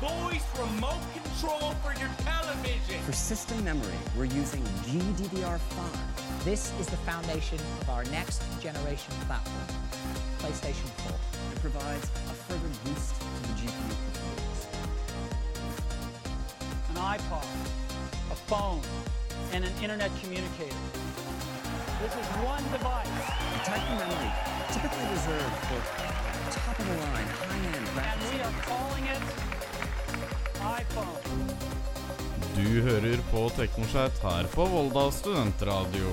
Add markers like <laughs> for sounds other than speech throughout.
voice remote control for your television. For system memory, we're using GDDR5. This is the foundation of our next generation platform, PlayStation 4. It provides a further boost to the GPU performance. An iPod, a phone, and an internet communicator. This is one device. The type of memory typically reserved for top-of-the-line, high-end And we are calling it Du hører på Teknosjeit her på Volda studentradio.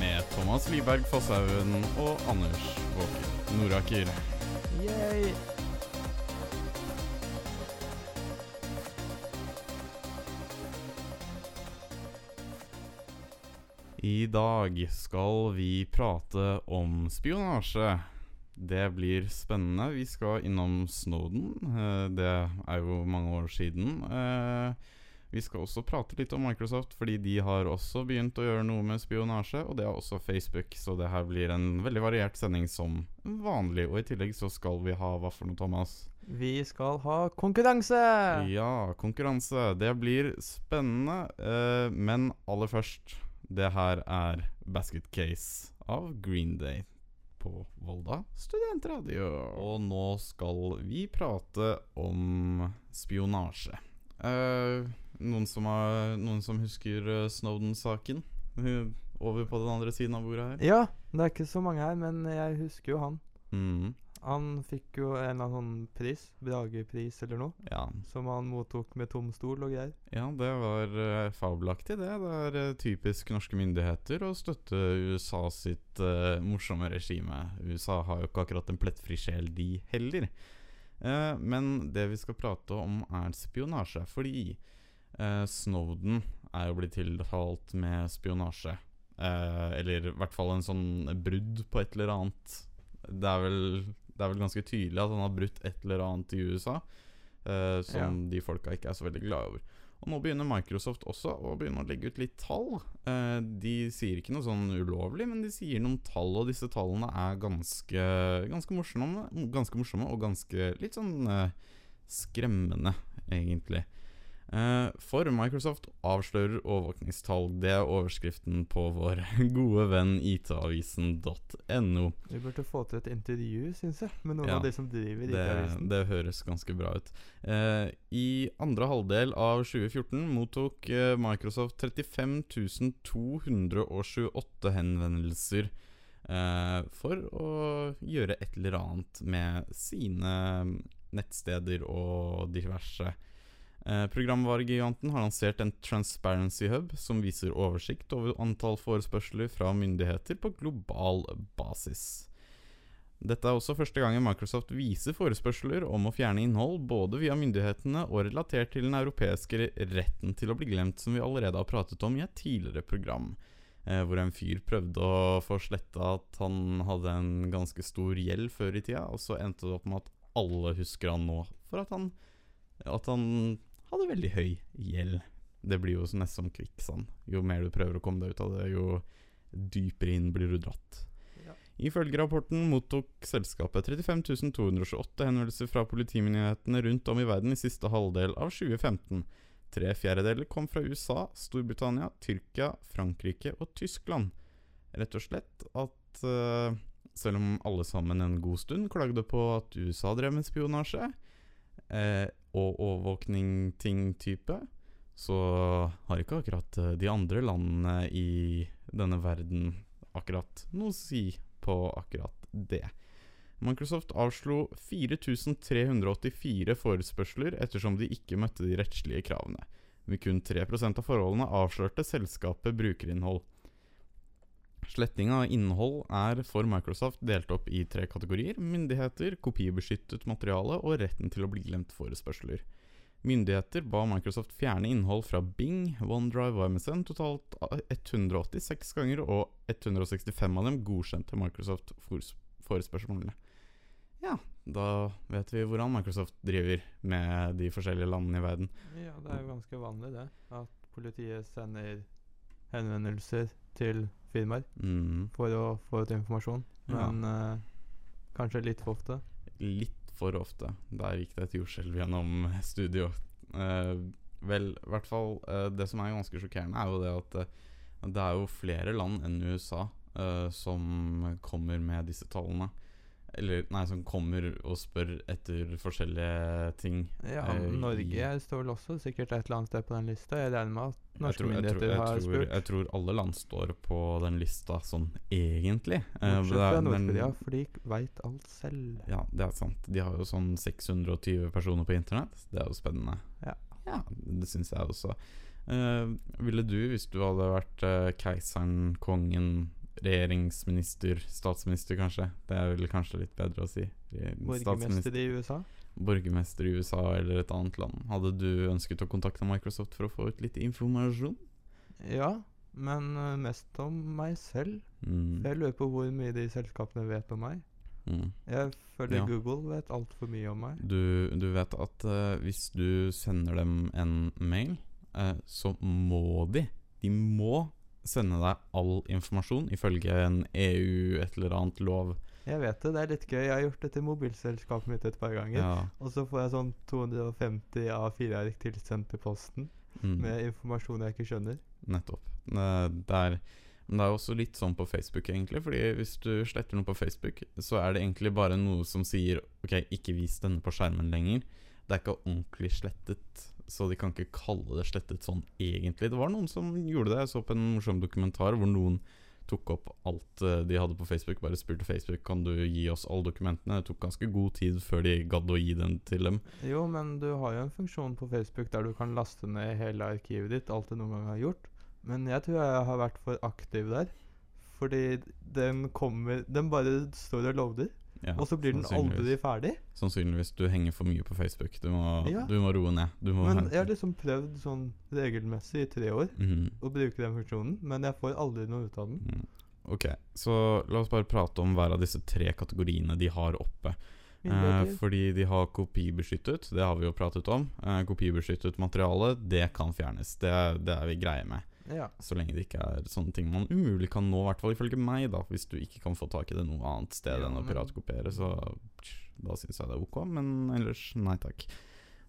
Med Thomas Liberg Fosshaugen og Anders Våken Noraker. Yay. I dag skal vi prate om spionasje. Det blir spennende. Vi skal innom Snowden. eh, Det er jo mange år siden. Vi skal også prate litt om Microsoft, fordi de har også begynt å gjøre noe med spionasje. Og det har også Facebook, så det her blir en veldig variert sending som vanlig. Og i tillegg så skal vi ha hva for noe, Thomas? Vi skal ha konkurranse! Ja, konkurranse. Det blir spennende. eh, men aller først, det her er Basket Case av Green Day på Volda studentradio. Og nå skal vi prate om spionasje. Eh, noen, som har, noen som husker eh, Snowden-saken? Over på den andre siden av bordet her. Ja, det er ikke så mange her, men jeg husker jo han. Mm. Han fikk jo en eller annen sånn pris, Bragepris eller noe, Ja, som han mottok med tom stol og greier. Ja, det var uh, fabelaktig, det. Det er uh, typisk norske myndigheter å støtte USA sitt morsomme regime. USA har jo ikke akkurat en plettfri sjel, de heller. Men det vi skal prate om, er spionasje. Fordi Snowden er jo blitt tiltalt med spionasje. Eh, eller i hvert fall en sånn brudd på et eller annet. Det er vel, det er vel ganske tydelig at han har brutt et eller annet i USA. eh, som de folka ikke er så veldig glade over. Og nå begynner Microsoft også å begynne å legge ut litt tall. Eh, de sier ikke noe sånn ulovlig, men de sier noen tall, og disse tallene er ganske, ganske, morsomme, ganske morsomme og ganske litt sånn eh, skremmende, egentlig. Eh, for Microsoft avslører overvåkningstall. Det er overskriften på vår <laughs> gode venn itavisen.no. Vi burde få til et intervju, syns jeg, med noen Ja, av de som driver Det, IT-avisen. det høres ganske bra ut. Eh, I andre halvdel av 2014 mottok eh, Microsoft 35 228 henvendelser eh, for å gjøre et eller annet med sine nettsteder og diverse. Eh, programvaregiganten har lansert en Transparency Hub som viser oversikt over antall forespørsler fra myndigheter på global basis. Dette er også første gangen Microsoft viser forespørsler om å fjerne innhold, både via myndighetene og relatert til den europeiske retten til å bli glemt, som vi allerede har pratet om i et tidligere program. Eh, hvor en fyr prøvde å få sletta at han hadde en ganske stor gjeld før i tida, og så endte det opp med at alle husker han nå for at han, at han hadde veldig høy gjeld. Det blir jo nesten som kvikksand. Jo mer du prøver å komme deg ut av det, jo dypere inn blir du dratt. Ifølge rapporten mottok selskapet 35 228 henvendelser fra politimyndighetene rundt om i verden i siste halvdel av 2015. Tre fjerdedeler kom fra USA, Storbritannia, Tyrkia, Frankrike og Tyskland. Rett og slett at uh, selv om alle sammen en god stund klagde på at USA drev med spionasje eh, og overvåkning-ting-type, så har ikke akkurat eh, de andre landene i denne verden akkurat noe å si på akkurat det. Microsoft avslo 4384 forespørsler ettersom de ikke møtte de rettslige kravene. Med kun 3% av forholdene avslørte selskapet brukerinnhold. Sletting av innhold er for Microsoft delt opp i tre kategorier. Myndigheter, kopibeskyttet materiale og retten til å bli glemt forespørsler. Myndigheter ba Microsoft fjerne innhold fra Bing, OneDrive og MSN totalt 186 ganger, og 165 av dem godkjente Microsoft forespørsmålene. Ja, da vet vi hvordan Microsoft driver med de forskjellige landene i verden. Ja, det er jo ganske vanlig det. At politiet sender henvendelser til firmaer Mm, for å få ut informasjon. Ja. Men eh, kanskje litt for ofte. litt for ofte. Der gikk det et jordskjelv gjennom studio. Uh, vel, i hvert fall uh, Det som er ganske sjokkerende, er jo det at det er jo flere land enn USA som kommer med disse tallene. Eller nei, som kommer og spør etter forskjellige ting. Ja, eh, Norge står vel også sikkert et eller annet sted på den lista. Jeg regner med at norske tror, myndigheter tror, har tror, spurt. jeg tror alle land står på den lista sånn egentlig. Eh, Bortsett fra Nord-Korea, for de veit alt selv. Ja, det er sant. De har jo sånn 620 personer på internett. Det er jo spennende. Ja. det syns jeg også. Uh, ville du, hvis du hadde vært uh, keiseren, kongen, regjeringsminister, statsminister kanskje Det er vel kanskje litt bedre å si. Borgermester i USA. Borgermester i USA eller et annet land. Hadde du ønsket å kontakte Microsoft for å få ut litt informasjon? Ja, men eh, mest om meg selv. Mm. Jeg lurer på hvor mye de selskapene vet om meg. Mm. Jeg føler Ja. Google vet altfor mye om meg. Du, du vet at uh, hvis du sender dem en mail, uh, så må de De må sende deg all informasjon ifølge en EU et eller annet lov. Jeg vet det, det er litt gøy. Jeg har gjort det til mobilselskapet mitt et par ganger. Ja. Og så får jeg sånn 250 A4-ark tilsendt til posten Mm, med informasjon jeg ikke skjønner. nettopp. Det er, men det er også litt sånn på Facebook, egentlig. Fordi hvis du sletter noe på Facebook, så er det egentlig bare noe som sier OK, ikke vis denne på skjermen lenger. Det er ikke ordentlig slettet, så de kan ikke kalle det slettet sånn egentlig. Det var noen som gjorde det. Jeg så på en morsom dokumentar hvor noen tok opp alt eh, de hadde på Facebook. Bare spurte Facebook kan du gi oss alle dokumentene. Det tok ganske god tid før de gadd å gi den til dem. Jo, men du har jo en funksjon på Facebook der du kan laste ned hele arkivet ditt, alt du noen gang har gjort. Men jeg tror jeg har vært for aktiv der. Fordi den kommer Den bare står og loader, Ja, og så blir den aldri ferdig. Sannsynligvis du henger for mye på Facebook. Du må, Ja. du må roe ned. Du må Men jeg har liksom prøvd sånn regelmessig i tre år Mhm. å bruke den funksjonen, men jeg får aldri noe ut av den. Mm. Ok, så la oss bare prate om hver av disse tre kategoriene de har oppe. Eh, fordi de har kopibeskyttet, det har vi jo pratet om. Eh, kopibeskyttet materiale, det kan fjernes. Det, det er vi greie med. Ja. Så lenge det ikke er sånne ting man umulig kan nå, i hvert fall ifølge meg, da. Hvis du ikke kan få tak i det noe annet sted Ja, enn å piratkopiere, så da syns jeg det er ok. Men ellers, nei takk.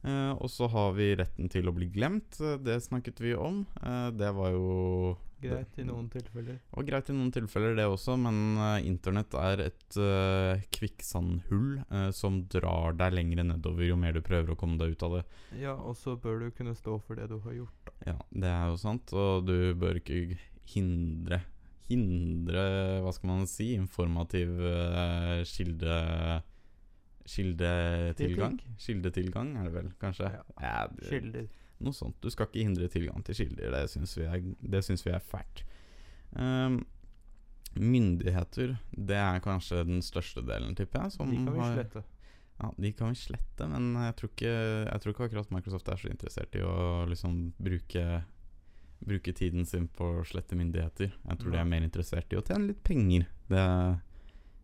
Eh, og så har vi retten til å bli glemt. Eh, Det snakket vi om. Eh, det var jo Greit i noen tilfeller. det var greit i noen tilfeller, det også, men uh, internett er et uh, kvikksandhull uh, som drar deg lenger nedover jo mer du prøver å komme deg ut av det. Ja, og så bør du kunne stå for det du har gjort. da. Ja, det er jo sant, og du bør ikke hindre Hindre, hva skal man si, informativ uh, kilde... Kildetilgang? Kildetilgang, er det vel, kanskje? Ja. Ja, Kilder. Noe sånt. Du skal ikke hindre tilgang til kilder. Det syns vi, vi er fælt. Um, myndigheter, det er kanskje den største delen, tipper jeg. Som De kan vi har- slette. Ja, de kan vi slette, men jeg tror ikke, jeg tror ikke akkurat Microsoft er så interessert i å liksom bruke Bruke tiden sin på å slette myndigheter. Jeg tror de er mer interessert i å tjene litt penger. Det,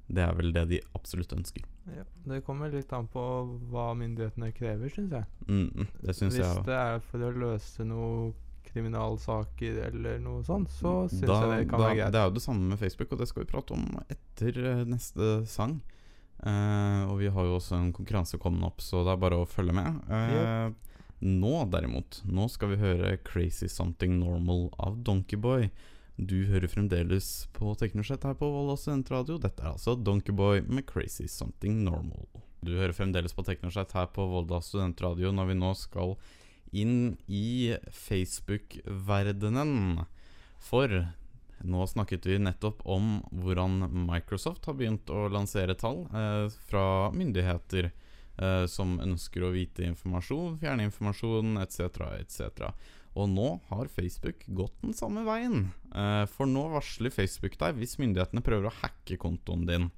det er vel det de absolutt ønsker. Ja, det kommer litt an på hva myndighetene krever, syns jeg. Mm, det synes Hvis jeg òg. det er for å løse noen kriminalsaker eller noe sånt, så syns jeg det kan da- være greit. Det er jo det samme med Facebook, og det skal vi prate om etter eh, neste sang. Eh, og vi har jo også en konkurranse kommende opp, så det er bare å følge med. Eh, Nå derimot, nå skal vi høre 'Crazy Something Normal' av Donkeyboy. Du hører fremdeles på Teknosjett her på Volda studentradio. Dette er altså Donkeyboy med 'Crazy Something Normal'. Du hører fremdeles på Teknosjett her på Volda studentradio når vi nå skal inn i Facebook-verdenen. For nå snakket vi nettopp om hvordan Microsoft har begynt å lansere tall eh, fra myndigheter eh, som ønsker å vite informasjon, fjerne informasjon etc., etc. Og nå har Facebook gått den samme veien. Eh, for nå varsler Facebook deg hvis myndighetene prøver å hacke kontoen din.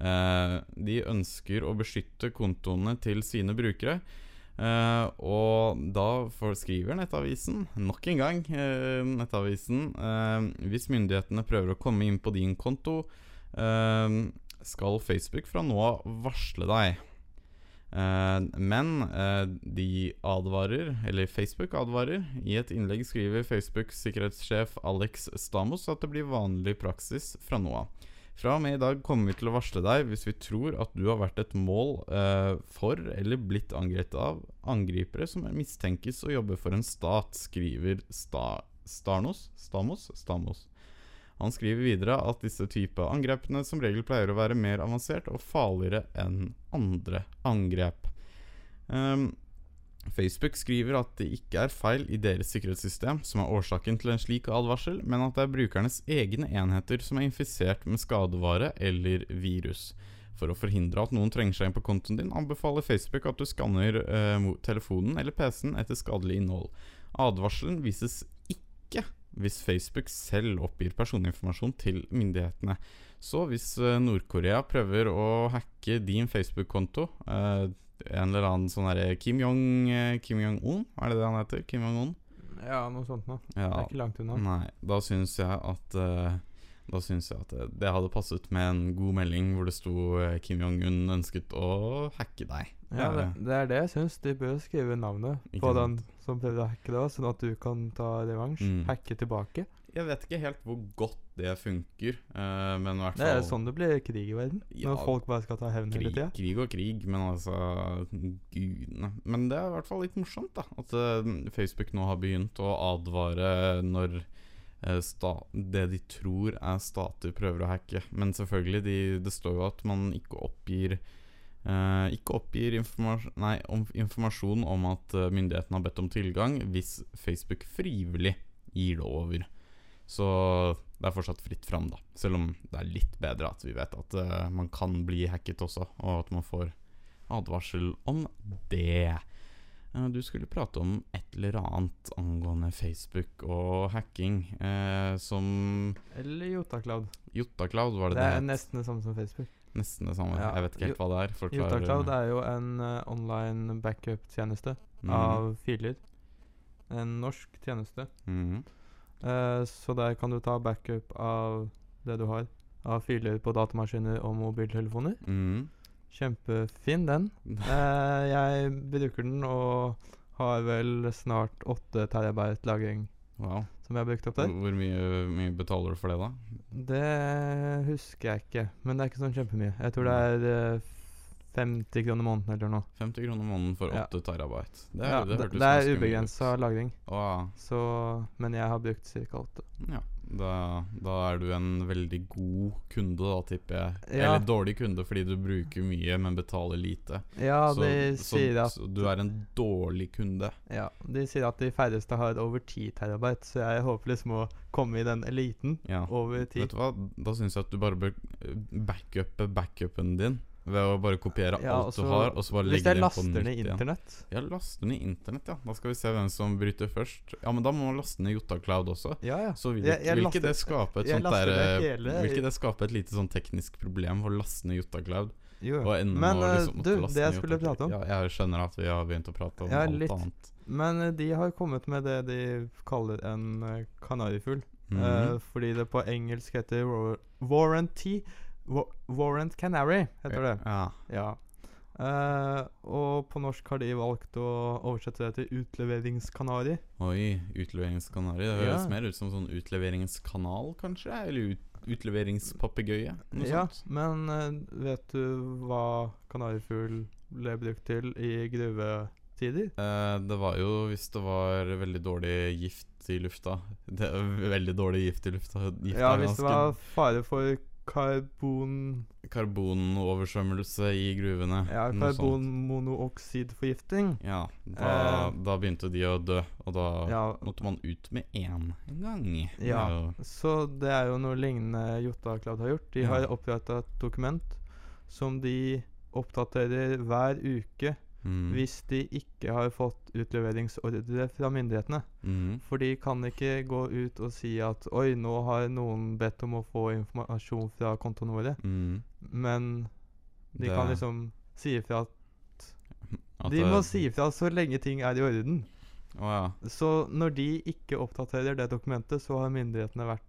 Eh, de ønsker å beskytte kontoene til sine brukere. Eh, og da skriver Nettavisen, nok en gang, eh, Nettavisen eh, Hvis myndighetene prøver å komme inn på din konto, skal Facebook fra nå av varsle deg. Eh, men eh, de advarer, eller Facebook advarer. I et innlegg skriver Facebooks sikkerhetssjef Alex Stamos at det blir vanlig praksis fra nå av. Fra og med i dag kommer vi til å varsle deg hvis vi tror at du har vært et mål eh, for eller blitt angrepet av angripere som mistenkes å jobbe for en stat, skriver Sta Starnos? Stamos? Stamos. Han skriver videre at disse type angrepene som regel pleier å være mer avansert og farligere enn andre angrep. Um, Facebook skriver at det ikke er feil i deres sikkerhetssystem som er årsaken til en slik advarsel, men at det er brukernes egne enheter som er infisert med skadevare eller virus. For å forhindre at noen trenger seg inn på kontoen din, anbefaler Facebook at du skanner eh, telefonen eller PC-en etter skadelig innhold. Advarselen vises ikke hvis Facebook selv oppgir personinformasjon til myndighetene. Så hvis eh, Nord-Korea prøver å hacke din Facebook-konto eh, En eller annen sånn herre Kim Jong-un, Jong er det det han heter? Kim Jong-un? Ja, noe sånt noe. Det er ikke langt unna. Nei, da syns jeg at eh, Da syns jeg at det, hadde passet med en god melding hvor det sto eh, Kim Jong-un ønsket å hacke deg. Ja, det, det er det jeg syns. De bør skrive navnet Ikke på sant. den som prøver å hacke det, sånn at du kan ta revansj. Mm. Hacke tilbake. Jeg vet ikke helt hvor godt det funker, uh, men i hvert fall Det er sånn det blir krig i verden. Ja, når folk bare skal ta hevn hele krig, tida. krig og krig, men altså Gudene. Men det er i hvert fall litt morsomt, da. At uh, Facebook nå har begynt å advare når eh, sta det de tror er stater, prøver å hacke. Men selvfølgelig, de, det står jo at man ikke oppgir eh, ikke oppgir informas nei, om, informasjon om at eh, myndighetene har bedt om tilgang, hvis Facebook frivillig gir det over. Så det er fortsatt fritt fram, da. Selv om det er litt bedre at vi vet at uh, man kan bli hacket også, og at man får advarsel om det. Uh, du skulle prate om et eller annet angående Facebook og hacking, som Eller Jotacloud. Jotacloud, var det Det det? er nesten det samme som Facebook. Nesten det samme. Ja, Jeg vet ikke helt hva det er. Forklar. Jotacloud er jo en uh, online backup-tjeneste mm. av filer. En norsk tjeneste. Mm. Uh, så der kan du ta backup av det du har av filer på datamaskiner og mobiltelefoner. Mm. Kjempefin, den. Uh, <laughs> jeg bruker den og har vel snart 8 terabyte lagring Wow. som jeg har brukt opp der. Hvor mye, mye betaler du for det, da? Det husker jeg ikke, men det er ikke sånn kjempemye. Jeg tror det er eh, 50 kroner måneden eller noe. 50 kroner måneden for Ja. 8 terabyte. Det, Ja, det, det, hørtes det er ubegrensa lagring, Wow. så Men jeg har brukt ca. 8. ja. Da, da er du en veldig god kunde, da, tipper jeg. Ja. Eller dårlig kunde fordi du bruker mye, men betaler lite. Ja, så, så, at så du er en dårlig kunde. Ja, de sier at de færreste har over 10 terabyte, så jeg håper liksom å komme i den eliten Ja. over 10. Vet du hva, da syns jeg at du bare bør eh, backuppe backupen din. Ved å bare kopiere Ja, alt også, du har, og så bare Hvis legge det inn på laster ned internett Ja, laster ned internett, ja. Da skal vi se hvem som bryter først. Ja, men da må man laste ned Jotacloud også. Ja, ja. Så vil, Jeg- jeg vil ikke laster- det skape et sånt der, eh, hele- Vil ikke det skape et lite sånn teknisk problem å laste ned Jotacloud? Jo, Og Men eh, liksom du, det jeg skulle prate om Ja, jeg skjønner at vi har begynt å prate om Ja, alt litt. annet. Men eh, de har kommet med det de kaller en kanarifugl. Mm -hmm. uh, fordi det på engelsk heter war warranty wa Warrant Canary, heter det. Ja. Ja. Uh, og på norsk har de valgt å oversette det til utleveringskanari. Oi, utleveringskanari. Det høres Ja. mer ut som sånn utleveringskanal, kanskje? Eller ut, utleveringspapegøye? Ja, sånt. men uh, vet du hva kanarifugl ble brukt til i gruvetider? Uh, det var jo hvis det var veldig dårlig gift i lufta. Det er veldig dårlig gift i lufta. Gift Ja, hvis det var fare for karbon... Karbonoversvømmelse i gruvene. Ja, karbonmonooksidforgifting. Ja, da, Eh. da begynte de å dø, og da Ja, måtte man ut med én gang. Ja. jo- så det er jo noe lignende Jotacloud har gjort. De Ja. har oppretta et dokument som de oppdaterer hver uke mm, hvis de ikke har fått utleveringsordre fra myndighetene. mm, For de kan ikke gå ut og si at oi, nå har noen bedt om å få informasjon fra kontoene våre. mm. Men de Det- kan liksom si ifra at <laughs> At De må si ifra så lenge ting er i orden. Oh, ja. Så når de ikke oppdaterer det dokumentet, så har myndighetene vært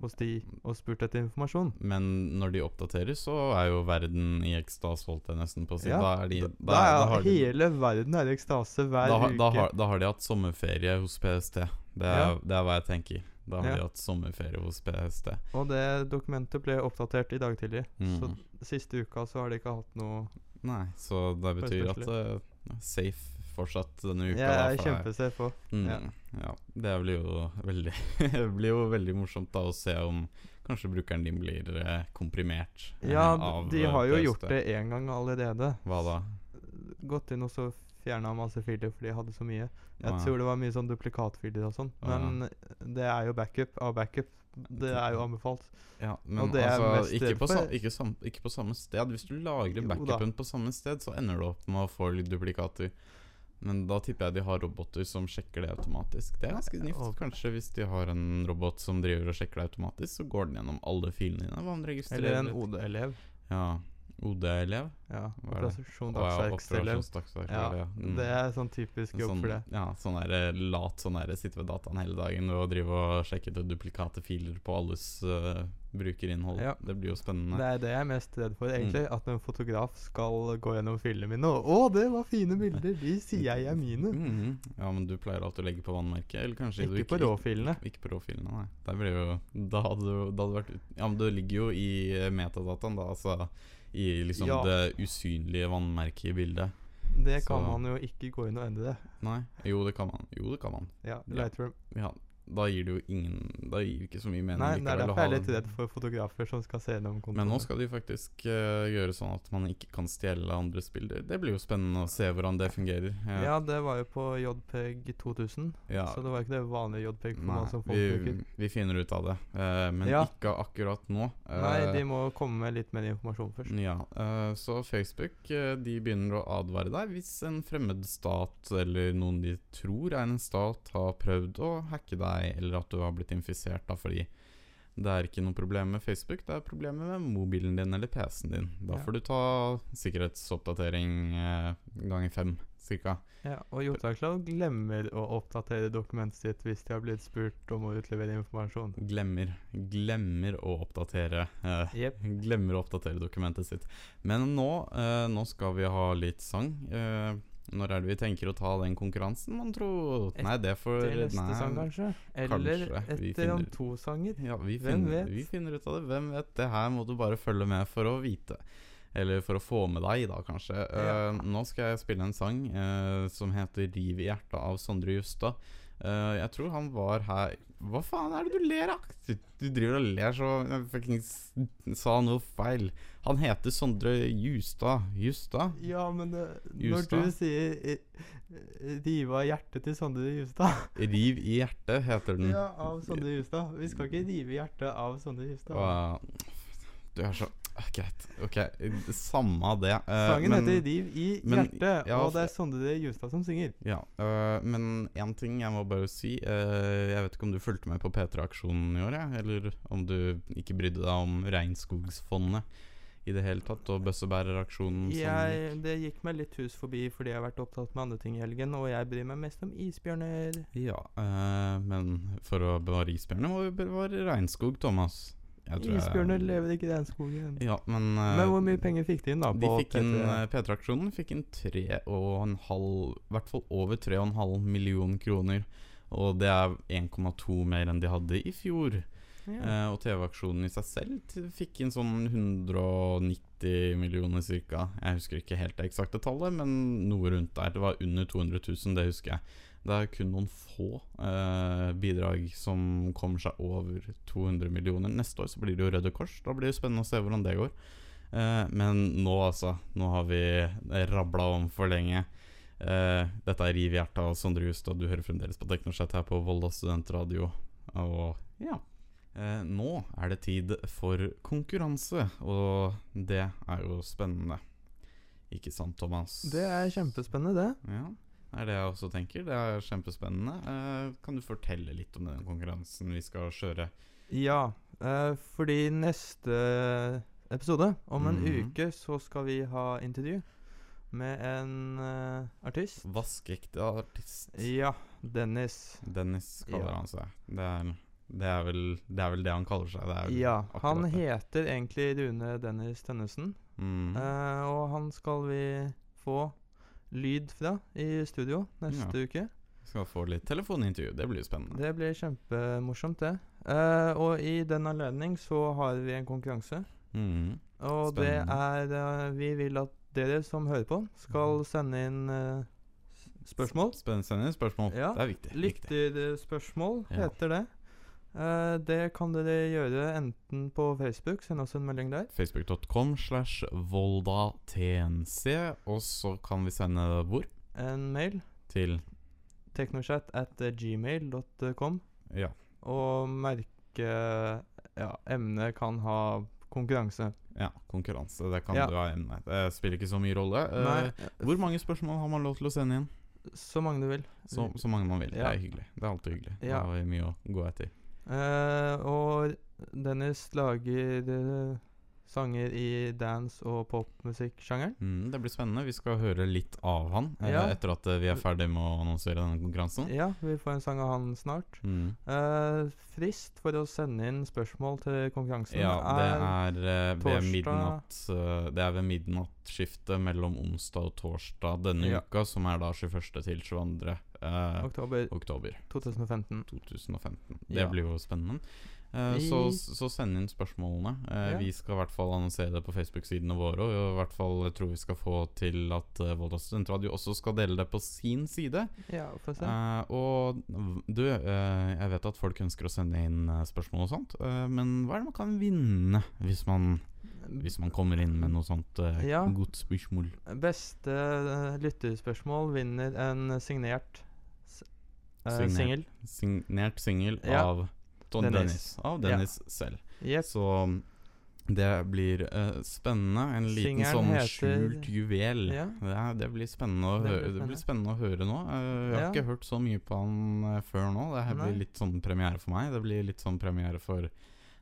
hos de og spurt etter informasjon. Men når de oppdaterer, så er jo verden i ekstase, holdt jeg nesten på å si. Ja, Da er de Da, da, er da har de, hele verden er i ekstase hver da, uke. har, da har de hatt sommerferie hos PST. Det er, Ja. det er hva jeg tenker. Da har Ja. de hatt sommerferie hos PST. Og det dokumentet ble oppdatert i dag tidlig. Så Mm. siste uka så har de ikke hatt noe Nei, så det betyr at uh, safe fortsatt denne uka. Jeg er for jeg- kjempesafe på. Mm, Ja. ja. Det blir jo veldig <laughs> Det blir jo veldig morsomt da å se om kanskje brukeren din blir eh, komprimert eh, Ja, av de eh, har jo PST. gjort det én gang allerede. Hva da? Gått inn og så fjerna masse filer fordi de hadde så mye. Jeg Ja. tror det var mye sånn duplikatfiler og sånn. Ja. Men det er jo backup av backup. Det er jo anbefalt. Ja, men det altså, ikke på, sam, ikke, sam, ikke på samme sted. Hvis du lagrer backupen på samme sted, så ender du opp med å få litt duplikater. Men da tipper jeg de har roboter som sjekker det automatisk. Det er ganske snift. Kanskje hvis de har en robot som driver og sjekker det automatisk, så går den gjennom alle filene dine. Eller en? OD-elev. Ja. OD-elev? Ja. Hva er det? Operasjon Å ja, Ja. Mm. det er sånn typisk jobb sånn, for det. Ja, sånn der, lat sånn der, sitte ved dataen hele dagen og drive og sjekke ut duplikate filer på alles uh, brukerinnhold. Ja. Det blir jo spennende. Det er det jeg er mest redd for, egentlig. Mm. At en fotograf skal gå gjennom filene mine og 'Å, det var fine bilder! De sier jeg er mine'. Mm. Ja, men du pleier alltid å legge på vannmerket? Eller kanskje du Ikke på råfilene. Ikke, ikke på råfilene, nei. Det blir jo Da hadde du vært Ja, men det ligger jo i eh, metadataen, da. Altså i liksom Ja. det usynlige vannmerket i bildet. Det kan Så- man jo ikke gå inn og endre. Nei? Jo, det kan man. Jo, det kan man. Ja, Ja. Lightroom. Ja, da gir det jo ingen Da gir det ikke så mye mening Nei, det er derfor jeg er litt redd for fotografer som skal se gjennom kontoene. Men nå skal de faktisk uh, gjøre sånn at man ikke kan stjele andres bilder. Det blir jo spennende å se hvordan det fungerer. Ja, Ja, det var jo på JPEG 2000, ja. så det var ikke det vanlige JPEG Nei, vi, vi finner ut av det. uh, men Ja. ikke akkurat nå. Nei, Eh, de må komme med litt mer informasjon først. Ja, så Facebook de begynner å advare deg hvis en fremmed stat eller noen de tror er en stat, har prøvd å hacke deg, eller at du har blitt infisert. da, fordi det er ikke noe problem med Facebook, det er problemet med mobilen din eller PC-en din. Da Ja. får du ta sikkerhetsoppdatering eh, ganger fem, cirka. Ja, og Jotakland glemmer å oppdatere dokumentet sitt hvis de har blitt spurt om å utlevere informasjon. Glemmer, glemmer å oppdatere eh, yep. Glemmer å oppdatere dokumentet sitt. Men nå, eh, nå skal vi ha litt sang. Eh, når er det vi tenker å ta den konkurransen, mon tro? Nei, det får Etter neste nei, sang, kanskje? Eller kanskje. Etter om to sanger? Ja, vi Hvem finner, vet? vi finner ut av det. Hvem vet? Det her må du bare følge med for å vite. Eller for å få med deg, da, kanskje. Ja. Uh, nå skal jeg spille en sang uh, som heter 'Riv i hjertet' av Sondre Justad. Eh, jeg tror han var her Hva faen er det du ler av? Du, du driver og ler så Jeg fuckings sa noe feil. Han heter Sondre Justad. Justad? Ja, men det, når du sier eh, eh, 'rive av hjertet' til Sondre Justad <laughs> 'Riv i hjertet' heter den. Ja, av Sondre Justad. Vi skal ikke rive hjertet av Sondre Justad. Og, du er så ah, Greit. Ok, samme det. Uh, Sangen men- heter 'Riv i men- hjertet', ja, og det er Sondre Justad som synger. Ja, uh, men én ting jeg må bare si. Uh, jeg vet ikke om du fulgte med på P3-aksjonen i år, jeg, eller om du ikke brydde deg om Regnskogsfondet i det hele tatt, og bøssebæreraksjonen Jeg, det gikk meg litt hus forbi fordi jeg har vært opptatt med andre ting i helgen, og jeg bryr meg mest om isbjørner. Ja, men for å bevare isbjørner må vi bevare regnskog, Thomas. Isbjørner lever ikke i regnskogen. Ja, men øh, Men hvor mye penger fikk de inn, da? De på fikk inn P3? øh, P3-aksjonen fikk inn tre og en halv I hvert fall over 3,5 million kroner. Og det er 1,2 mer enn de hadde i fjor. Ja. Eh, og TV-aksjonen i seg selv fikk inn sånn 190 millioner ca. Jeg husker ikke helt det eksakte tallet, men noe rundt der. Det var under 200 000, det husker jeg. Det er kun noen få eh, bidrag som kommer seg over 200 millioner. Neste år så blir det jo Røde Kors. Da blir det spennende å se hvordan det går. Eh, men nå, altså. Nå har vi rabla om for lenge. Eh, dette er Riv hjertet av Sondre Justad. Du hører fremdeles på Teknosett her på Volda studentradio. Og ja. Eh, nå er det tid for konkurranse, og det er jo spennende. Ikke sant, Thomas? Det er kjempespennende, det. Ja, er det jeg også tenker. Det er kjempespennende. Eh, kan du fortelle litt om den konkurransen vi skal kjøre? Ja, eh, fordi neste episode, om en Mhm. uke, så skal vi ha intervju. med en eh, artist. Vaskeekte artist. Ja, Dennis. Dennis kaller Ja. han seg. Det er, det, er vel, det er vel det han kaller seg. Det Ja, han heter egentlig Rune Dennis Tønnesen. mm. Og han skal vi få lyd fra i studio neste uke. Skal få litt telefonintervju. Det blir spennende. Det blir kjempemorsomt, det. Uh, og i den anledning så har vi en konkurranse. Mm. Og det er uh, Vi vil at dere som hører på, skal sende inn uh, spørsmål. spørsmål. Spennende inn spørsmål. Ja, Det er viktig. Lytterspørsmål Ja. heter det. Eh, det kan dere gjøre enten på Facebook, send oss en melding der. Facebook.com slash voldatnc. Og så kan vi sende hvor? En mail. Til Teknochat at gmail.com. Ja. Og merke Ja, emnet kan ha konkurranse. ja konkurranse. Det kan Ja. du ha emne. Det spiller ikke så mye rolle. Eh, Nei, hvor mange spørsmål har man lov til å sende inn? så mange du vil. Så, så mange man vil. Ja. Det er hyggelig. Det er alltid hyggelig. Ja. Da har vi mye å gå etter. Eh, og Dennis lager uh, sanger i dance- og popmusikksjangeren. Mm, det blir spennende. Vi skal høre litt av han eh, Ja. etter at vi er ferdig med å annonsere denne konkurransen. Ja, vi får en sang av han snart. Mm. Eh, frist for å sende inn spørsmål til konkurransen Ja, det er eh, ved midnatt eh, Det er ved midnattskiftet mellom onsdag og torsdag denne Ja. uka, som er da 21. til 22. eh, oktober oktober 2015. 2015. Det Ja. blir jo spennende. Uh, så, så send inn spørsmålene. Uh, Ja. Vi skal i hvert fall annonsere det på Facebook-sidene våre. Og i hvert fall jeg tror vi skal få til at uh, Volda studentradio også skal dele det på sin side. Ja, få se. Eh, og du, jeg vet at folk ønsker å sende inn spørsmål og sånt, men hva er det man kan vinne hvis man, hvis man kommer inn med noe sånt uh, Ja. godt spørsmål? Beste lyttespørsmål vinner en signert Signert. singel. Signert singel Ja. av Don Dennis. Dennis. Av Dennis selv. Yep. Så um, det blir uh, spennende. En liten Singeren sånn heter- skjult juvel. Ja. Det, det, blir spennende å høre, det blir spennende å høre nå. Uh, jeg har ikke hørt så mye på han eh, før nå. Det her Nei. blir litt sånn premiere for meg. Det blir litt sånn premiere for de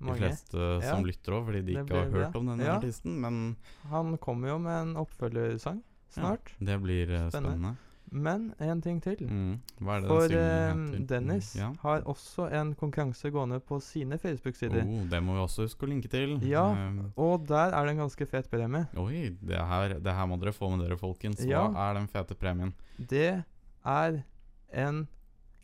Mange. fleste Ja. som lytter òg, fordi de Det ikke har hørt om denne Ja. artisten. Men Han kommer jo med en oppfølgersang snart. ja, det blir uh, Spennende. spennende. Men en ting til. Mm. Hva er det For heter? Dennis Ja. har også en konkurranse gående på sine Facebook-sider. Oh, det må vi også huske å linke til. Ja. Eh, Og der er det en ganske fet premie. oi, det her, det her må dere få med dere, folkens. Hva er den fete premien? Det er en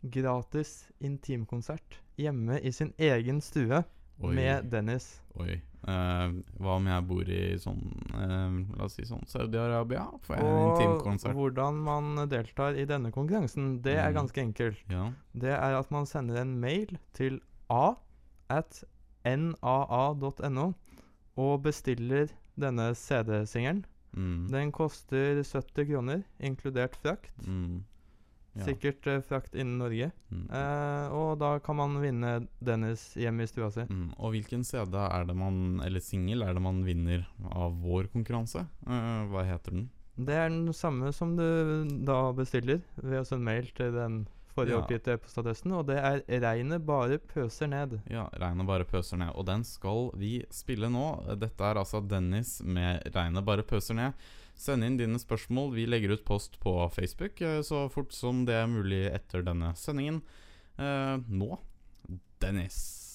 gratis intimkonsert hjemme i sin egen stue Oi. med Dennis. Oi. Eh, hva om jeg bor i sånn uh, La oss si sånn Saudi-Arabia? Får jeg en Og intimkonsert? hvordan man deltar i denne konkurransen, det er Mm. ganske enkelt. Ja. Det er at man sender en mail til a at naa.no og bestiller denne CD-singelen. Mm. Den koster 70 kroner, inkludert frakt. Mm. Ja. Sikkert uh, frakt innen Norge. Mm. Uh, og da kan man vinne Dennis hjem i stua si. Mm. Og hvilken CD er det man Eller singel er det man vinner av vår konkurranse? Uh, hva heter den? Det er den samme som du da bestiller ved å sende mail til den forrige Ja. oppgitte e-postadressen, og det er 'Regnet bare pøser ned'. Ja, Regnet bare pøser ned. Og den skal vi spille nå. Dette er altså Dennis med 'Regnet bare pøser ned'. Send inn dine spørsmål. Vi legger ut post på Facebook eh, så fort som det er mulig etter denne sendingen. Eh, nå Dennis.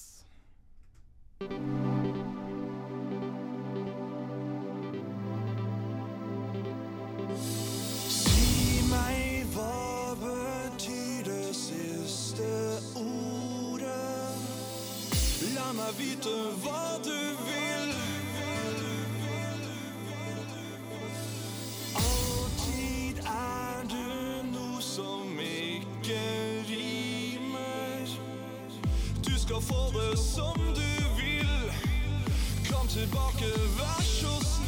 Meg vite hva du vil. Alltid er du noe som ikke rimer. Du skal få det som du vil. Kom tilbake, vær så snill.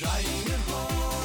Reine Haare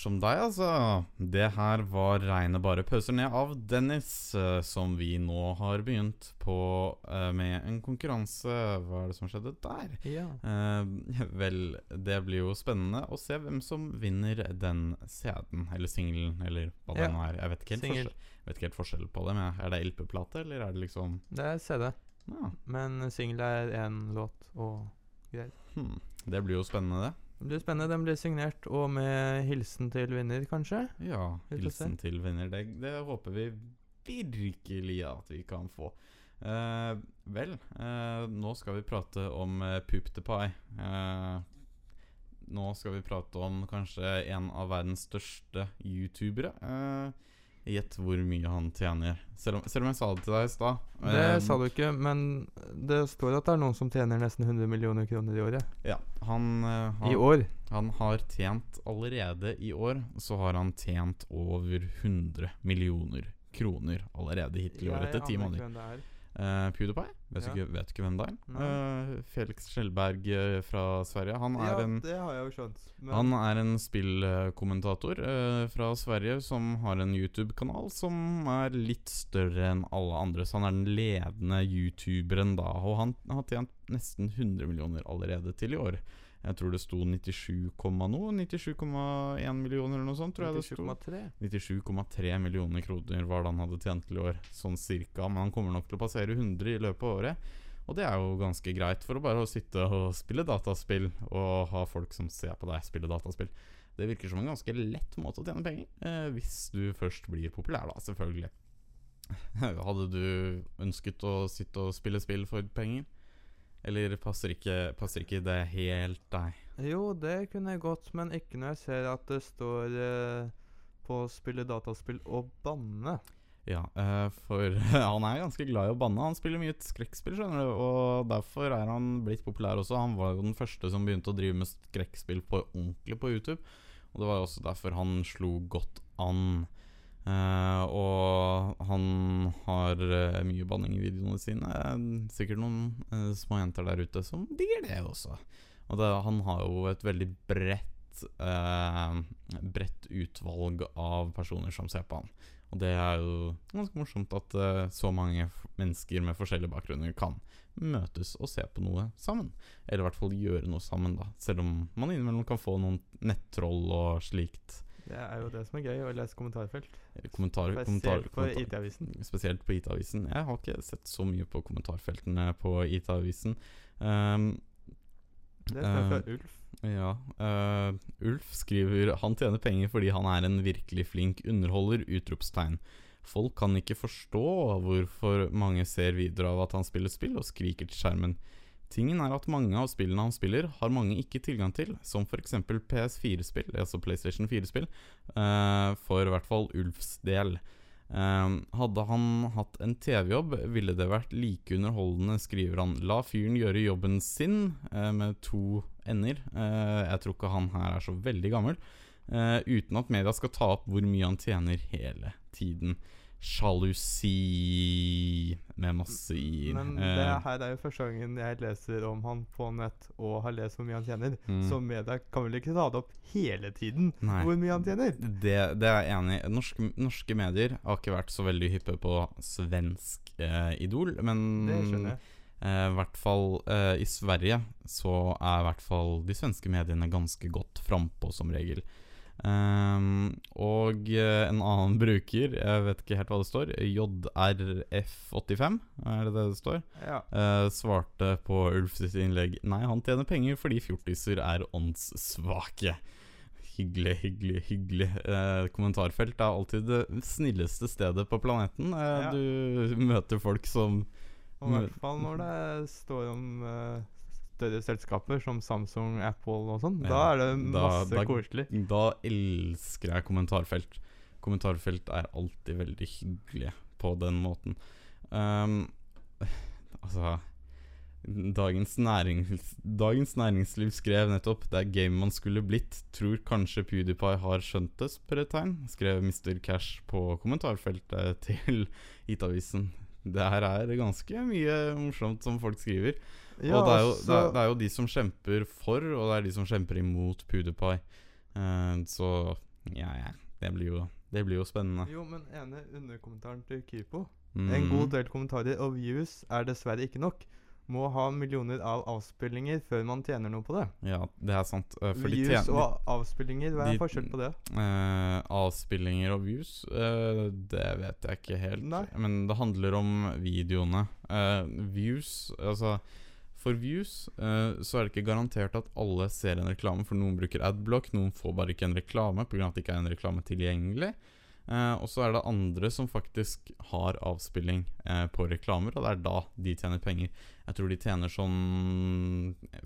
som deg, altså. Det her var reine bare pøser ned av Dennis, eh, som vi nå har begynt på eh, med en konkurranse. Hva er det som skjedde der? Ja. Eh, vel, det blir jo spennende å se hvem som vinner den CD-en, eller singelen, eller hva Ja. den er. Jeg vet ikke helt, vet ikke helt forskjell på det, er det LP-plate, eller er det liksom Det er CD, ja. men singel er én låt og greier. hmm. Det blir jo spennende, det. Det blir spennende. Den blir signert, og med hilsen til vinner, kanskje? Ja, hilsen til vinner. Det, det håper vi virkelig at vi kan få. Eh, vel, eh, nå skal vi prate om eh, Poop the Pie. Eh, nå skal vi prate om kanskje en av verdens største youtubere. Eh, Gjett hvor mye han tjener. Selv om, selv om jeg sa det til deg i stad. Det um, sa du ikke, men det står at det er noen som tjener nesten 100 millioner kroner i året. Ja, han, eh, han I år. Han har tjent allerede i år Så har han tjent over 100 millioner kroner allerede hittil i år etter ti måneder. Eh, PewDiePie? Vet, Ja. ikke, vet ikke hvem det er? Eh, Felix Skjellberg eh, fra Sverige. Han er Ja, en det har jeg jo skjønt. Han er en spillkommentator fra Sverige som har en YouTube-kanal som er litt større enn alle andre. Så han er den ledende youtuberen da. Og han har tjent nesten 100 millioner allerede til i år. Jeg tror det sto 97, noe. 97,1 millioner eller noe sånt. tror jeg det sto 97,3. 97,3 millioner kroner var det han hadde tjent til i år, sånn cirka. Men han kommer nok til å passere 100 i løpet av året. Og det er jo ganske greit for å bare sitte og spille dataspill og ha folk som ser på deg spille dataspill. Det virker som en ganske lett måte å tjene penger, eh, hvis du først blir populær, da, selvfølgelig. <laughs> Hadde du ønsket å sitte og spille spill for penger? Eller passer ikke, passer ikke det helt deg? Jo, det kunne jeg godt, men ikke når jeg ser at det står eh, på spille dataspill og banne. Ja, eh, for <laughs> han er ganske glad i å banne. Han spiller mye skrekkspill, skjønner du, og derfor er han blitt populær også. Han var jo den første som begynte å drive med skrekkspill på ordentlig på YouTube. Og det var jo også derfor han slo godt an. Eh, og han har uh, mye banning i videoene sine. Sikkert noen uh, små jenter der ute som digger det også. Og det, han har jo et veldig bredt bredt utvalg av personer som ser på han. Og det er jo ganske morsomt at så mange mennesker med forskjellige bakgrunner kan møtes og se på noe sammen. Eller i hvert fall gjøre noe sammen, da. Selv om man innimellom kan få noen nettroll og slikt. Det er jo det som er gøy, å lese kommentarfelt. Kommentar, Spesielt kommentar, på kommentar-. Spesielt på IT-avisen. Jeg har ikke sett så mye på kommentarfeltene på IT-avisen. Um, Det er fra eh, Ulf. Ja. Uh, Ulf skriver Han tjener penger fordi han er en virkelig flink underholder! Utropstegn. Folk kan ikke forstå hvorfor mange ser videoer av at han spiller spill og skriker til skjermen. Tingen er at mange av spillene han spiller, har mange ikke tilgang til, som f.eks. PS4-spill, altså PlayStation 4-spill, uh, for i hvert fall Ulfs del. Eh, hadde han hatt en TV-jobb, ville det vært like underholdende, skriver han. La fyren gjøre jobben sin, eh, med to ender. Eh, jeg tror ikke han her er så veldig gammel. eh, uten at media skal ta opp hvor mye han tjener hele tiden. Sjalusi med masse i-er. Men Eh, det her er jo første gangen jeg leser om han på nett og har lest hvor mye han tjener. Mm. Så media kan vel ikke ta det opp hele tiden Nei. hvor mye han tjener? Det, det er jeg enig i. Norske, norske medier har ikke vært så veldig hyppe på svensk eh, Idol, men Det skjønner jeg. eh, I hvert fall eh, i Sverige så er i hvert fall de svenske mediene ganske godt frampå, som regel. Ehm, og eh, en annen bruker, jeg vet ikke helt hva det står, JRF85, er det det det står? Ja. Uh, svarte på Ulf sitt innlegg Nei, han tjener penger fordi fjortiser er åndssvake. Hyggelig, hyggelig, hyggelig. Uh, kommentarfelt er alltid det snilleste stedet på planeten. Uh, Ja. Du møter folk som Og I hvert fall når det står om eh, større selskaper som Samsung, Apple og sånn. Da er det masse da- koselig. Da elsker jeg kommentarfelt. Kommentarfelt er alltid veldig hyggelige på den måten. Um, altså Dagens, nærings, Dagens Næringsliv skrev nettopp 'Det er game man skulle blitt'. Tror kanskje PewDiePie har skjønt det? spørretegn. Skrev Mr. Cash på kommentarfeltet til Hit-avisen. Det her er ganske mye morsomt som folk skriver. Ja, og det er, jo, så- det, er, det er jo de som kjemper for, og det er de som kjemper imot PewDiePie. Uh, så ja, ja. Det blir jo, det blir jo spennende. Jo, men ene underkommentaren til Kypo. Mm. En god del kommentarer og views er dessverre ikke nok. Må ha millioner av avspillinger før man tjener noe på det. Ja, det er sant. Uh, views og avspillinger, hva er de- forskjellen på det? Uh, avspillinger og views, uh, det vet jeg ikke helt. Nei. Men det handler om videoene. Views Altså, for views uh, så er det ikke garantert at alle ser en reklame, for noen bruker adblock, noen får bare ikke en reklame pga. at det ikke er en reklame tilgjengelig. Eh, og så er det andre som faktisk har avspilling eh, på reklamer, og det er da de tjener penger. Jeg tror de tjener sånn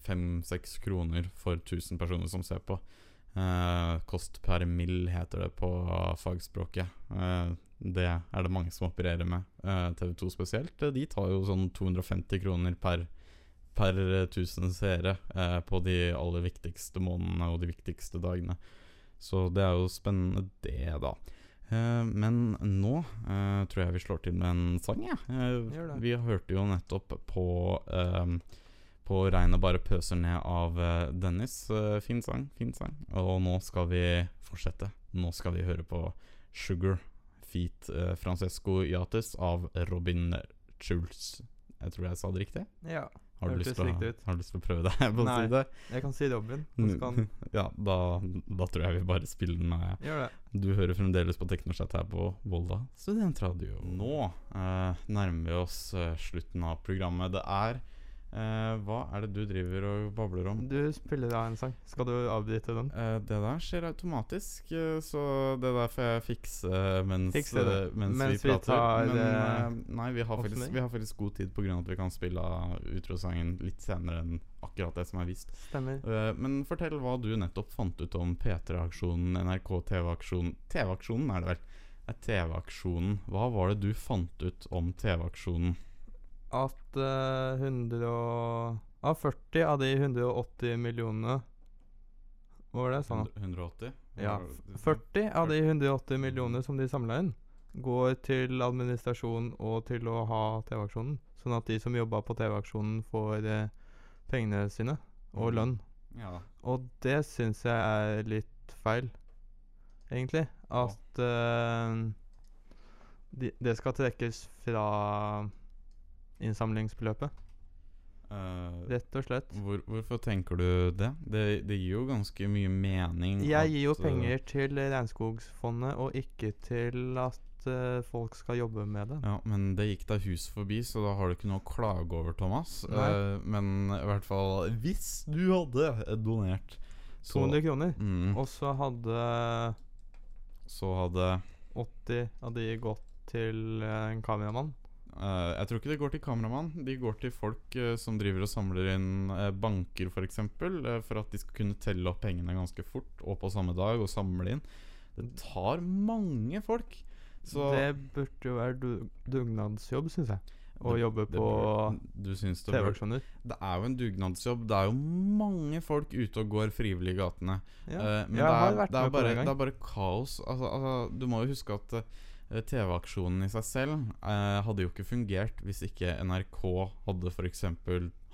fem-seks kroner for 1000 personer som ser på. Eh, kost per mill heter det på fagspråket. Eh, det er det mange som opererer med. Eh, TV2 spesielt. De tar jo sånn 250 kroner per, per 1000 seere eh, på de aller viktigste månedene og de viktigste dagene. Så det er jo spennende, det, da. Eh, men nå eh, tror jeg vi slår til med en sang, jeg. Ja. Gjør vi hørte jo nettopp på eh, på 'Regnet bare pøser ned' av eh, Dennis. Eh, fin sang, fin sang. Og nå skal vi fortsette. Nå skal vi høre på 'Sugar' Feet eh, Francesco Yates av Robin Schulz. Jeg tror jeg sa det riktig. Ja. Har du, lyst til å, har du lyst til å prøve deg på å si det? Jeg kan si det om igjen. ja, da, da tror jeg vi bare spiller den gjøre det. Du hører fremdeles på Teknoschat her på Volda studentradio. Nå eh, nærmer vi oss eh, slutten av programmet. Det er eh, Hva er det du driver og babler om? Du spiller av en sang. Skal du avbryte den? Uh, det der skjer automatisk, uh, så det der får jeg fikse mens, Fikse det. mens, Mens vi vi prater. Men nei, vi har, faktisk, vi har faktisk god tid pga. at vi kan spille utrosangen litt senere enn akkurat det som er vist. Stemmer. Men fortell hva du nettopp fant ut om P3-aksjonen, NRK TV-aksjonen TV-aksjonen er det vel? TV-aksjonen. Hva var det du fant ut om TV-aksjonen? At uh, 100 og ah, 40 av de 180 millionene Hva var det? jeg sa nå? 180? Ja. Hva var det du sa? 40 av de 180 millionene som de samla inn, går til administrasjon og til å ha TV-aksjonen. Sånn at de som jobba på TV-aksjonen, får eh, pengene sine og Mm. lønn. Ja. Og det syns jeg er litt feil, egentlig. At uh, de, det skal trekkes fra innsamlingsbeløpet. Uh, Rett og slett. hvor, hvorfor tenker du det? det? Det gir jo ganske mye mening Jeg gir jo eh, penger til Regnskogsfondet, og ikke til at uh, folk skal jobbe med det. Ja, men det gikk da hus forbi, så da har du ikke noe å klage over, Thomas. Eh, men i hvert fall Hvis du hadde donert så, 200 kroner. Mm, Og så hadde så hadde 80 av de gått til en kameramann. Eh, Jeg tror ikke det går til kameramann. De går til folk uh, som driver og samler inn uh, banker, f.eks. For, eksempel, eh, for at de skal kunne telle opp pengene ganske fort og på samme dag og samle inn. Det tar mange folk. Så Det burde jo være du dugnadsjobb, syns jeg. Å jobbe på TV-aksjoner. Det er jo en dugnadsjobb. Det er jo mange folk ute og går frivillig i gatene. Ja. Men det, er, det, er bare, det er bare kaos. Altså, altså, du må jo huske at TV-aksjonen i seg selv eh, hadde jo ikke fungert hvis ikke NRK hadde f.eks.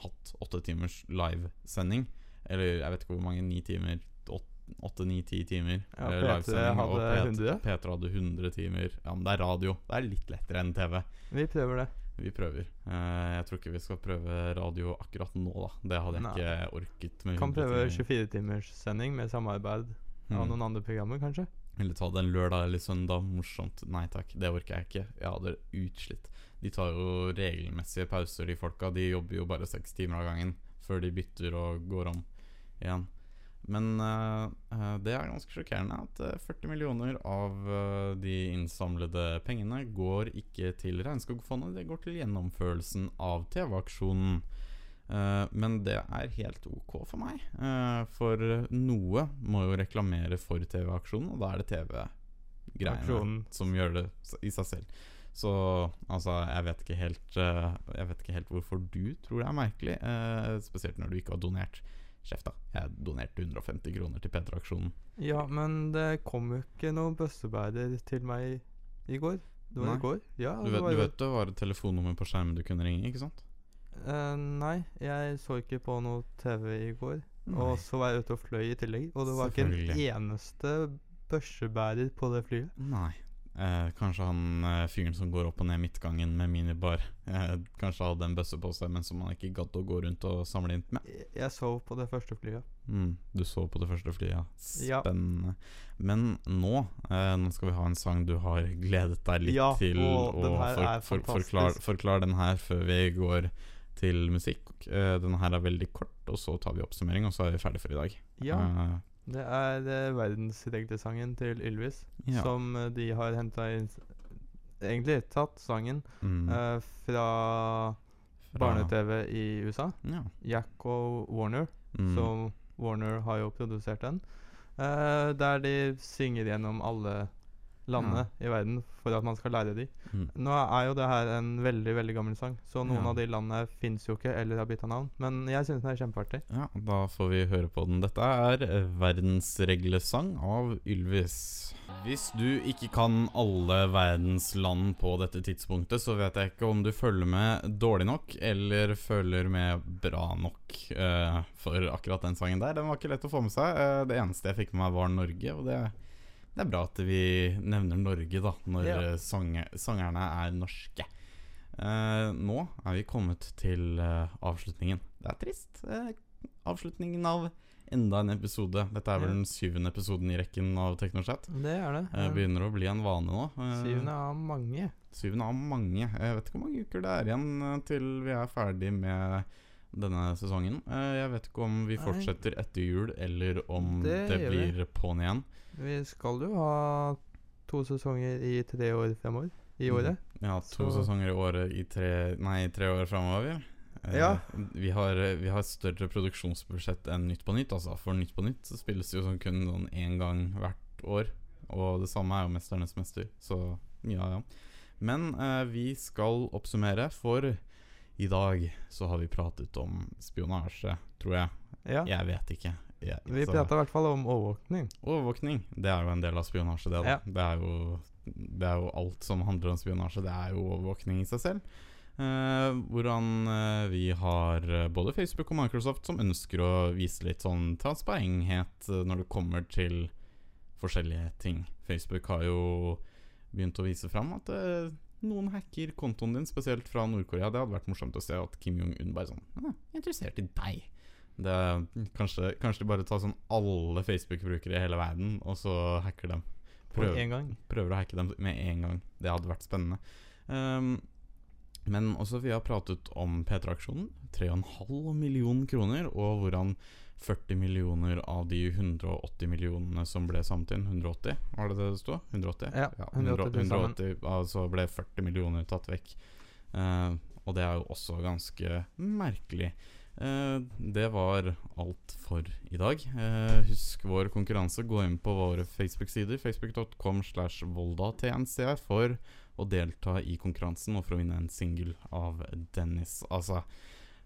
hatt åtte timers livesending. Eller jeg vet ikke hvor mange. Ni timer? Åtte, ni, ti timer Ja, eh, P3 livesending. og hadde P3 100. P3 hadde 100 timer. Ja, men det er radio. Det er litt lettere enn TV. Vi prøver det. Vi prøver. Eh, jeg tror ikke vi skal prøve radio akkurat nå, da. Det hadde jeg Nei. ikke orket. med Kan prøve 24-timers sending med samarbeid av Mm. noen andre programmer, kanskje. Eller ta det en lørdag eller søndag. Morsomt. Nei takk, det orker jeg ikke. Jeg hadde utslitt. De tar jo regelmessige pauser, de folka. De jobber jo bare seks timer av gangen før de bytter og går om igjen. Men eh, eh, det er ganske sjokkerende at eh, 40 millioner av uh, de innsamlede pengene går ikke til Regnskogfondet, det går til gjennomførelsen av TV-aksjonen. Eh, men det er helt ok for meg, eh, for noe må jo reklamere for TV-aksjonen, og da er det TV-greiene som gjør det i seg selv. Så altså, jeg vet ikke helt eh, Jeg vet ikke helt hvorfor du tror det er merkelig, spesielt når du ikke har donert. Kjeft, da. Jeg donerte 150 kroner til P3-aksjonen. Ja, men det kom jo ikke noen bøssebærer til meg i går. Det var Nei. i går? Ja, Du det vet, var du vet det var et telefonnummer på skjermen du kunne ringe, ikke sant? Eh, nei, jeg så ikke på noe TV i går. Nei. Og så var jeg ute og fløy i tillegg, og det var ikke en eneste børsebærer på det flyet. Nei. Eh, kanskje han eh, fyren som går opp og ned midtgangen med minibar, eh, kanskje hadde en bøsse på seg, men som han ikke gadd å gå rundt og samle inn med. Jeg- Jeg sov på det første flyet. Mm, du så på det første flyet, ja. Ja. Spennende. Men nå eh, Nå skal vi ha en sang du har gledet deg litt Ja, til. og den her er for, forklar, forklar den her før vi går til musikk. Uh, denne her er veldig kort, og så tar vi oppsummering, og så er vi ferdig for i dag. Ja, uh, det er eh, verdensreglesangen til Ylvis, Ja. som de har henta Egentlig tatt sangen mm, uh, fra fra- barne-TV i USA. Ja. Jack og Warner, Mm. så Warner har jo produsert den. der de synger gjennom alle landene i verden for at man skal lære de. Mm. Nå er jo det her en veldig veldig gammel sang, så noen Ja. av de landene fins jo ikke eller har bytta navn. Men jeg syns den er kjempeartig. Ja, da får vi høre på den. Dette er eh, verdensreglesang av Ylvis. Hvis du ikke kan alle verdens land på dette tidspunktet, så vet jeg ikke om du følger med dårlig nok, eller følger med bra nok eh, for akkurat den sangen der. Den var ikke lett å få med seg. Eh, det eneste jeg fikk med meg, var Norge, og det, det er bra at vi nevner Norge, da, når Ja. eh, sange, sangerne er norske. Eh, nå er vi kommet til eh, avslutningen. Det er trist. Eh, avslutningen av enda en episode. Dette er vel den syvende episoden i rekken av Teknochat. Det er det. Eh, begynner å bli en vane nå. Syvende av mange. syvende av mange. Jeg vet ikke hvor mange uker det er igjen til vi er ferdig med denne sesongen. Eh, jeg vet ikke om vi fortsetter etter jul, eller om det, Det blir på'n igjen. Vi skal jo ha to sesonger i tre år fremover. I Mm. året. Ja, to Så- sesonger i året i tre Nei, tre år framover. Eh, Ja. Vi har, vi har større produksjonsbudsjett enn Nytt på Nytt. Altså. For Nytt på Nytt så spilles jo som kun sånn én gang hvert år. Og det samme er jo 'Mesternes mester'. Så ja, ja. Men eh, vi skal oppsummere, for i dag så har vi pratet om spionasje, tror jeg. Ja. Jeg vet ikke. Jeg, Vi prata i hvert fall om overvåkning. Overvåkning, det er jo en del av spionasje, det. Ja. det, er jo, det er jo alt som handler om spionasje, det er jo overvåkning i seg selv. Eh, hvordan eh, vi har eh, både Facebook og Microsoft som ønsker å vise litt sånn transparenthet eh, når det kommer til forskjellige ting. Facebook har jo begynt å vise fram at eh, noen hacker kontoen din, spesielt fra Nord-Korea. Det hadde vært morsomt å se at Kim Jong-un bare sånn ah, 'Jeg er interessert i deg'. Det kanskje, kanskje de bare tar sånn alle Facebook-brukere i hele verden, og så hacker dem. Gang. prøver å hacke dem med en gang. Det hadde vært spennende. Um, men også vi har pratet om P3-aksjonen. 3,5 million kroner, og hvordan 40 millioner av de 180 millionene som ble samlet inn 180, var det det det sto? 180? Ja, 180 til sammen. 180 altså ble 40 millioner tatt vekk. Uh, og det er jo også ganske merkelig. Uh, det var alt for i dag. Uh, husk vår konkurranse. Gå inn på våre Facebook-sider. Facebook.com slash voldatnc for å delta i konkurransen og for å vinne en singel av Dennis. Altså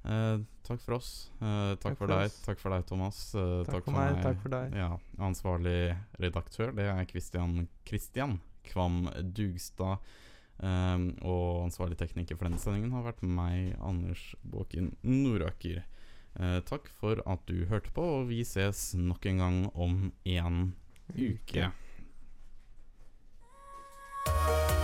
Eh, takk for oss. Uh, takk, takk, for, for deg. Oss. Takk for deg, Thomas. Uh, takk, takk, for meg. Takk for deg. Ja, ansvarlig redaktør, det er Christian, Christian Kvam Dugstad. Um, og ansvarlig tekniker for denne sendingen har vært meg, Anders Båken Noraker. takk for at du hørte på, og vi ses nok en gang om en uke. uke.